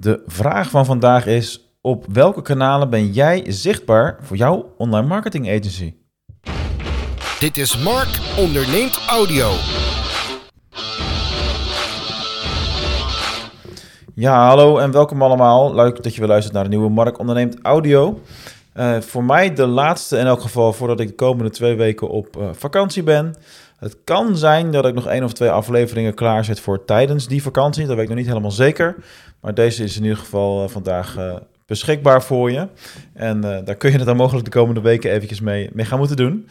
De vraag van vandaag is: op welke kanalen ben jij zichtbaar voor jouw online marketing agency? Dit is Mark onderneemt audio. Ja, hallo en welkom allemaal. Leuk dat je weer luistert naar de nieuwe Mark onderneemt audio. Uh, voor mij de laatste in elk geval voordat ik de komende twee weken op uh, vakantie ben. Het kan zijn dat ik nog één of twee afleveringen klaarzet voor tijdens die vakantie. Dat weet ik nog niet helemaal zeker. Maar deze is in ieder geval uh, vandaag beschikbaar voor je. En daar kun je het dan mogelijk de komende weken eventjes mee, mee gaan moeten doen.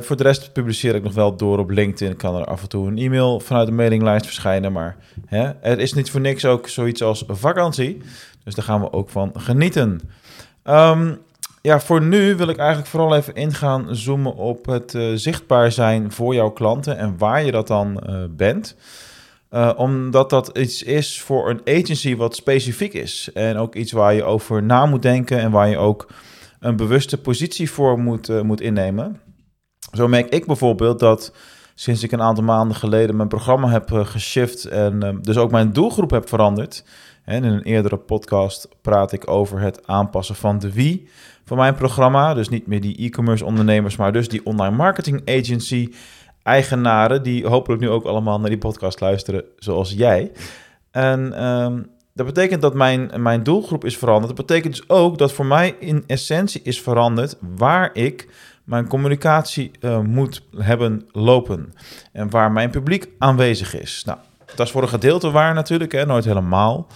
Voor de rest publiceer ik nog wel door op LinkedIn. Kan er af en toe een e-mail vanuit de mailinglijst verschijnen. Maar hè, er is niet voor niks ook zoiets als vakantie. Dus daar gaan we ook van genieten. Um, ja, voor nu wil ik eigenlijk vooral even ingaan zoomen op het uh, zichtbaar zijn voor jouw klanten en waar je dat dan uh, bent. Uh, omdat dat iets is voor een agency wat specifiek is. En ook iets waar je over na moet denken en waar je ook een bewuste positie voor moet, moet innemen. Zo merk ik bijvoorbeeld dat sinds ik een aantal maanden geleden mijn programma heb geshift en dus ook mijn doelgroep heb veranderd. En in een eerdere podcast praat ik over het aanpassen van de wie van mijn programma. Dus niet meer die e-commerce ondernemers, maar dus die online marketing agency eigenaren, die hopelijk nu ook allemaal naar die podcast luisteren, zoals jij. En um, dat betekent dat mijn, mijn doelgroep is veranderd. Dat betekent dus ook dat voor mij in essentie is veranderd waar ik mijn communicatie uh, moet hebben lopen. En waar mijn publiek aanwezig is. Nou, dat is voor een gedeelte waar natuurlijk, hè, nooit helemaal.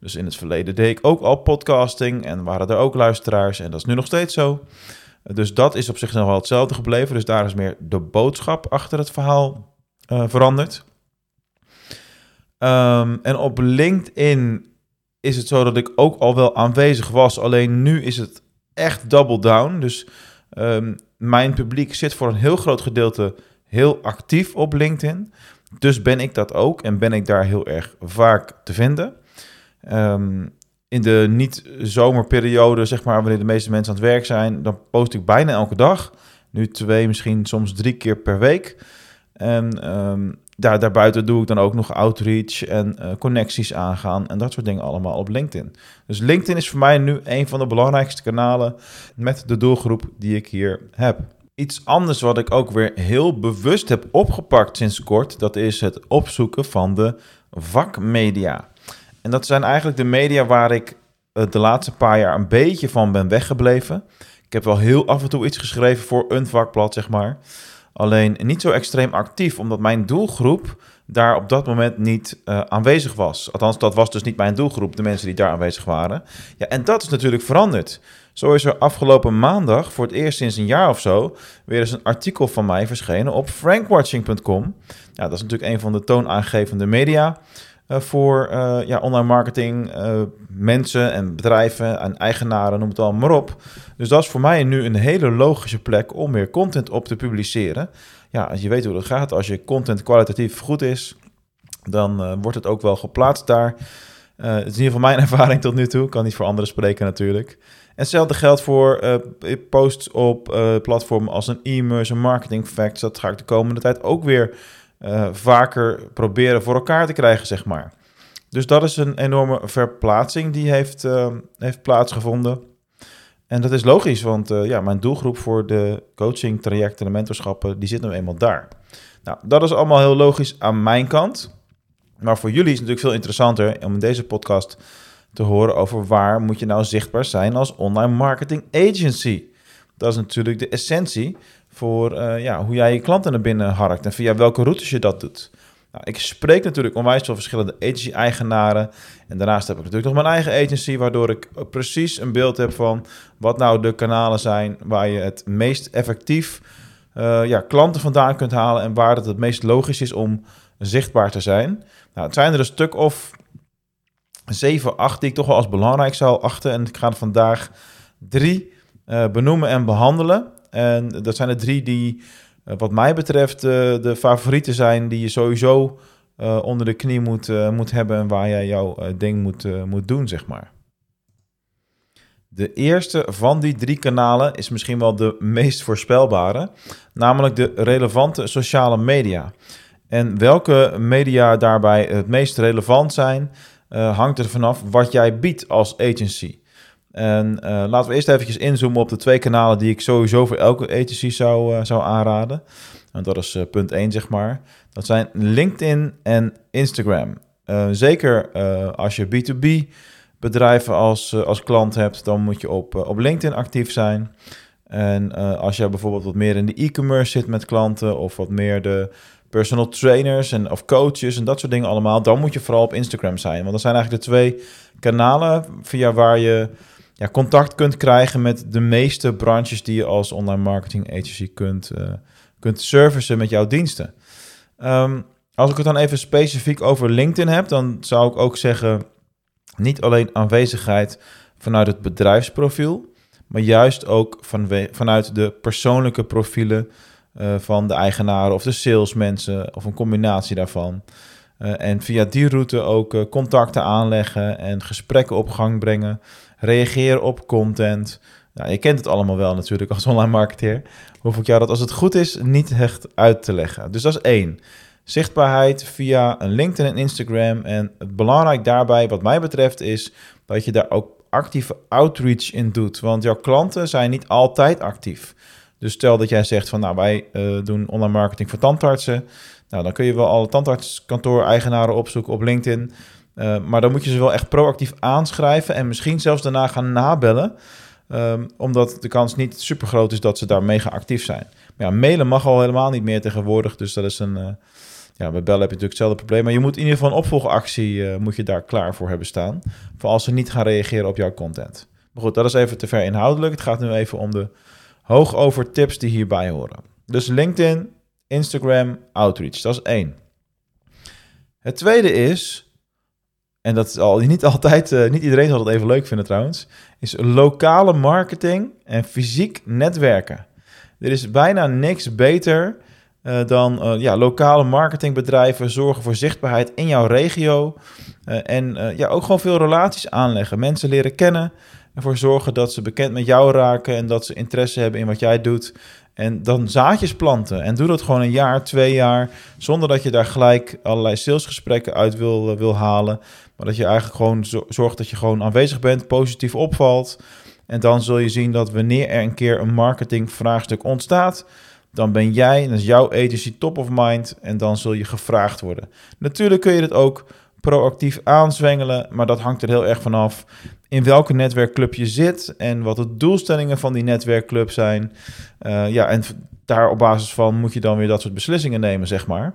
Dus in het verleden deed ik ook al podcasting en waren er ook luisteraars en dat is nu nog steeds zo. Dus dat is op zich nog wel hetzelfde gebleven. Dus daar is meer de boodschap achter het verhaal uh, veranderd. Um, en op LinkedIn is het zo dat ik ook al wel aanwezig was. Alleen nu is het echt double down. Dus um, mijn publiek zit voor een heel groot gedeelte heel actief op LinkedIn. Dus ben ik dat ook en ben ik daar heel erg vaak te vinden. Um, in de niet-zomerperiode, zeg maar, wanneer de meeste mensen aan het werk zijn, dan post ik bijna elke dag. Nu twee, misschien soms drie keer per week. En um, daar, daarbuiten doe ik dan ook nog outreach en uh, connecties aangaan en dat soort dingen allemaal op LinkedIn. Dus LinkedIn is voor mij nu een van de belangrijkste kanalen met de doelgroep die ik hier heb. Iets anders wat ik ook weer heel bewust heb opgepakt sinds kort, dat is het opzoeken van de vakmedia. En dat zijn eigenlijk de media waar ik uh, de laatste paar jaar een beetje van ben weggebleven. Ik heb wel heel af en toe iets geschreven voor een vakblad, zeg maar. Alleen niet zo extreem actief, omdat mijn doelgroep daar op dat moment niet uh, aanwezig was. Althans, dat was dus niet mijn doelgroep, de mensen die daar aanwezig waren. Ja, en dat is natuurlijk veranderd. Zo is er afgelopen maandag, voor het eerst sinds een jaar of zo, weer eens een artikel van mij verschenen op frankwatching.com. Ja, dat is natuurlijk een van de toonaangevende media. Uh, voor uh, ja, online marketing, uh, mensen en bedrijven en eigenaren, noem het allemaal maar op. Dus dat is voor mij nu een hele logische plek om weer content op te publiceren. Ja, als je weet hoe dat gaat, als je content kwalitatief goed is, dan wordt het ook wel geplaatst daar. het is in ieder geval mijn ervaring tot nu toe. Ik kan niet voor anderen spreken natuurlijk. En hetzelfde geldt voor posts op platformen als een e-mails, een marketing facts. Dat ga ik de komende tijd ook weer uh, vaker proberen voor elkaar te krijgen, zeg maar. Dus dat is een enorme verplaatsing die heeft, uh, heeft plaatsgevonden. En dat is logisch, want uh, ja, mijn doelgroep voor de coaching, trajecten en mentorschappen, die zit nu eenmaal daar. Nou, dat is allemaal heel logisch aan mijn kant. Maar voor jullie is het natuurlijk veel interessanter om in deze podcast te horen over waar moet je nou zichtbaar zijn als online marketing agency. Dat is natuurlijk de essentie voor uh, ja, hoe jij je klanten naar binnen harkt en via welke routes je dat doet. Nou, ik spreek natuurlijk onwijs veel verschillende agency-eigenaren. En daarnaast heb ik natuurlijk nog mijn eigen agency, waardoor ik precies een beeld heb van wat nou de kanalen zijn waar je het meest effectief uh, ja, klanten vandaan kunt halen en waar het het meest logisch is om zichtbaar te zijn. Nou, het zijn er een stuk of 7, 8 die ik toch wel als belangrijk zou achten. En ik ga vandaag drie uh, benoemen en behandelen. En dat zijn de drie die, uh, wat mij betreft, uh, de favorieten zijn die je sowieso uh, onder de knie moet, moet hebben en waar jij jouw ding moet, moet doen, zeg maar. De eerste van die drie kanalen is misschien wel de meest voorspelbare, namelijk de relevante sociale media. En welke media daarbij het meest relevant zijn, hangt er vanaf wat jij biedt als agency. En uh, laten we eerst eventjes inzoomen op de twee kanalen die ik sowieso voor elke agency zou, uh, zou aanraden. En dat is punt 1, zeg maar. Dat zijn LinkedIn en Instagram. zeker als je B2B bedrijven als, als klant hebt, dan moet je op, op LinkedIn actief zijn. En als je bijvoorbeeld wat meer in de e-commerce zit met klanten of wat meer de personal trainers en, of coaches en dat soort dingen allemaal, dan moet je vooral op Instagram zijn. Want dat zijn eigenlijk de twee kanalen via waar je ja, contact kunt krijgen met de meeste branches die je als online marketing agency kunt, uh, kunt servicen met jouw diensten. Um, als ik het dan even specifiek over LinkedIn heb, dan zou ik ook zeggen, niet alleen aanwezigheid vanuit het bedrijfsprofiel, maar juist ook van, vanuit de persoonlijke profielen uh, van de eigenaren of de salesmensen of een combinatie daarvan. Uh, en via die route ook contacten aanleggen en gesprekken op gang brengen. Reageren op content. Nou, je kent het allemaal wel natuurlijk als online marketeer. Hoef ik jou dat als het goed is niet echt uit te leggen. Dus dat is één. Zichtbaarheid via een LinkedIn en Instagram. En het belangrijk daarbij, wat mij betreft, is dat je daar ook actieve outreach in doet. Want jouw klanten zijn niet altijd actief. Dus stel dat jij zegt van nou wij uh, doen online marketing voor tandartsen. Nou, dan kun je wel alle tandartskantoor-eigenaren opzoeken op LinkedIn. Uh, maar dan moet je ze wel echt proactief aanschrijven en misschien zelfs daarna gaan nabellen. Um, omdat de kans niet super groot is dat ze daar mega actief zijn. Maar ja, mailen mag al helemaal niet meer tegenwoordig. Dus dat is een. Uh, ja, bij bellen heb je natuurlijk hetzelfde probleem. Maar je moet in ieder geval een opvolgactie uh, moet je daar klaar voor hebben staan. Voor als ze niet gaan reageren op jouw content. Maar goed, dat is even te ver inhoudelijk. Het gaat nu even om de hoogover tips die hierbij horen. Dus LinkedIn, Instagram, outreach. Dat is één. Het tweede is, en dat is al niet altijd, uh, niet iedereen zal het even leuk vinden trouwens, is lokale marketing en fysiek netwerken. Er is bijna niks beter uh, dan uh, ja, lokale marketingbedrijven zorgen voor zichtbaarheid in jouw regio. en ja, ook gewoon veel relaties aanleggen. Mensen leren kennen. Ervoor zorgen dat ze bekend met jou raken en dat ze interesse hebben in wat jij doet. En dan zaadjes planten. En doe dat gewoon een jaar, twee jaar. Zonder dat je daar gelijk allerlei salesgesprekken uit wil, eh, wil halen. Maar dat je eigenlijk gewoon zorgt dat je gewoon aanwezig bent, positief opvalt. En dan zul je zien dat wanneer er een keer een marketingvraagstuk ontstaat, dan ben jij, dan is jouw agency top of mind en dan zul je gevraagd worden. Natuurlijk kun je het ook proactief aanzwengelen, maar dat hangt er heel erg vanaf in welke netwerkclub je zit en wat de doelstellingen van die netwerkclub zijn. Uh, ja, en daar op basis van moet je dan weer dat soort beslissingen nemen, zeg maar.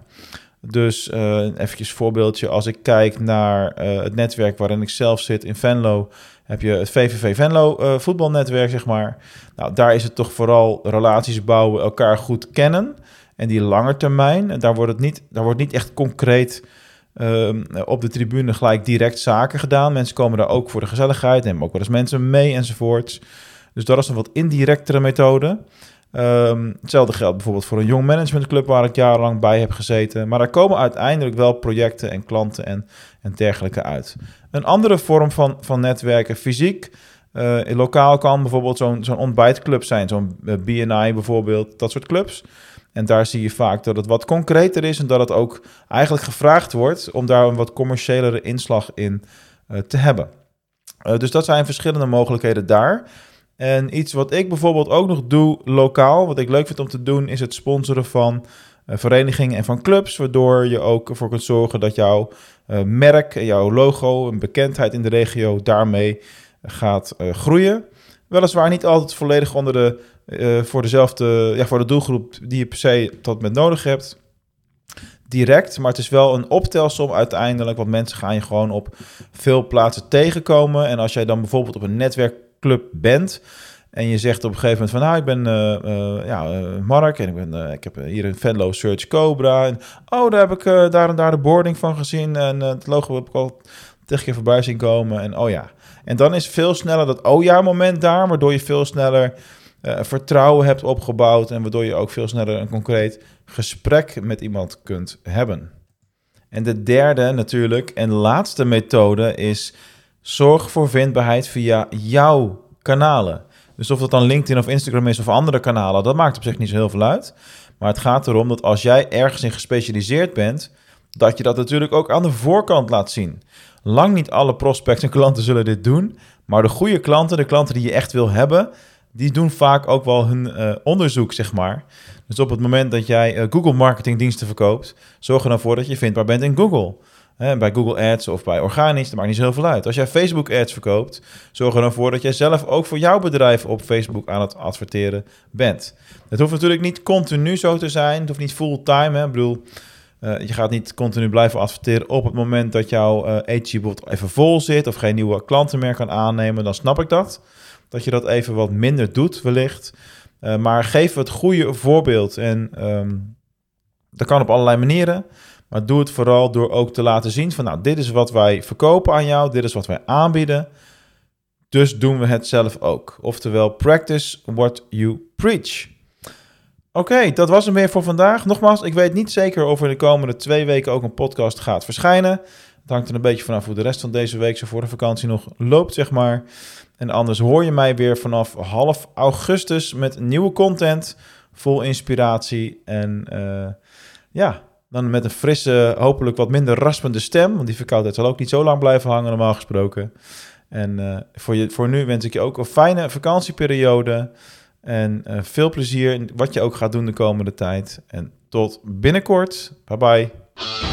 Dus uh, eventjes voorbeeldje. Als ik kijk naar uh, het netwerk waarin ik zelf zit in Venlo, heb je het VVV Venlo uh, voetbalnetwerk, zeg maar. Nou, daar is het toch vooral relaties bouwen, elkaar goed kennen. En die lange termijn, daar wordt het niet, daar wordt niet echt concreet Ehm, op de tribune gelijk direct zaken gedaan. Mensen komen daar ook voor de gezelligheid, nemen ook wel eens mensen mee enzovoorts. Dus dat is een wat indirectere methode. Um, hetzelfde geldt bijvoorbeeld voor een jong managementclub waar ik jarenlang bij heb gezeten. Maar daar komen uiteindelijk wel projecten en klanten en, en dergelijke uit. Een andere vorm van, van netwerken, fysiek, uh, lokaal kan bijvoorbeeld zo'n zo'n ontbijtclub zijn, zo'n eh, BNI bijvoorbeeld, dat soort clubs. En daar zie je vaak dat het wat concreter is en dat het ook eigenlijk gevraagd wordt om daar een wat commerciëlere inslag in uh, te hebben. Dus dat zijn verschillende mogelijkheden daar. En iets wat ik bijvoorbeeld ook nog doe lokaal, wat ik leuk vind om te doen, is het sponsoren van uh, verenigingen en van clubs, waardoor je ook ervoor kunt zorgen dat jouw merk, jouw logo, een bekendheid in de regio daarmee gaat groeien. Weliswaar niet altijd volledig onder de uh, voor dezelfde, ja, voor de doelgroep die je per se tot met nodig hebt. Direct, maar het is wel een optelsom uiteindelijk, want mensen gaan je gewoon op veel plaatsen tegenkomen. En als jij dan bijvoorbeeld op een netwerkclub bent, en je zegt op een gegeven moment van, nou, ik ben uh, uh, ja, uh, Mark en ik, ben, ik heb hier een Venlo Search Cobra. En, oh, daar heb ik daar en daar de boarding van gezien en het logo heb ik al tegen keer voorbij zien komen. En oh ja. En dan is veel sneller dat oh ja moment daar, waardoor je veel sneller vertrouwen hebt opgebouwd en waardoor je ook veel sneller een concreet gesprek met iemand kunt hebben. En de derde natuurlijk en laatste methode is zorg voor vindbaarheid via jouw kanalen. Dus of dat dan LinkedIn of Instagram is of andere kanalen, dat maakt op zich niet zo heel veel uit. Maar het gaat erom dat als jij ergens in gespecialiseerd bent, dat je dat natuurlijk ook aan de voorkant laat zien. Lang niet alle prospects en klanten zullen dit doen. Maar de goede klanten, de klanten die je echt wil hebben, die doen vaak ook wel hun uh, onderzoek, zeg maar. Dus op het moment dat jij uh, Google marketingdiensten verkoopt, zorg er dan voor dat je vindbaar bent in Google. Bij Google Ads of bij organisch, dat maakt niet zoveel uit. Als jij Facebook Ads verkoopt, zorg er dan voor dat jij zelf ook voor jouw bedrijf op Facebook aan het adverteren bent. Het hoeft natuurlijk niet continu zo te zijn, het hoeft niet fulltime. Ik bedoel, uh, je gaat niet continu blijven adverteren op het moment dat jouw uh, agency bijvoorbeeld even vol zit of geen nieuwe klanten meer kan aannemen, dan snap ik dat. Dat je dat even wat minder doet, wellicht. Uh, maar geef het goede voorbeeld. En um, dat kan op allerlei manieren. Maar doe het vooral door ook te laten zien van, nou, dit is wat wij verkopen aan jou, dit is wat wij aanbieden. Dus doen we het zelf ook. Oftewel, practice what you preach. Oké, dat was hem weer voor vandaag. Nogmaals, ik weet niet zeker of er de komende twee weken ook een podcast gaat verschijnen. Het hangt er een beetje vanaf hoe de rest van deze week zo voor de vakantie nog loopt, zeg maar. En anders hoor je mij weer vanaf half augustus met nieuwe content, vol inspiratie en uh, ja, dan met een frisse, hopelijk wat minder raspende stem. Want die verkoudheid zal ook niet zo lang blijven hangen, normaal gesproken. En uh, voor, je, voor nu wens ik je ook een fijne vakantieperiode. En uh, veel plezier in wat je ook gaat doen de komende tijd. En tot binnenkort. Bye bye.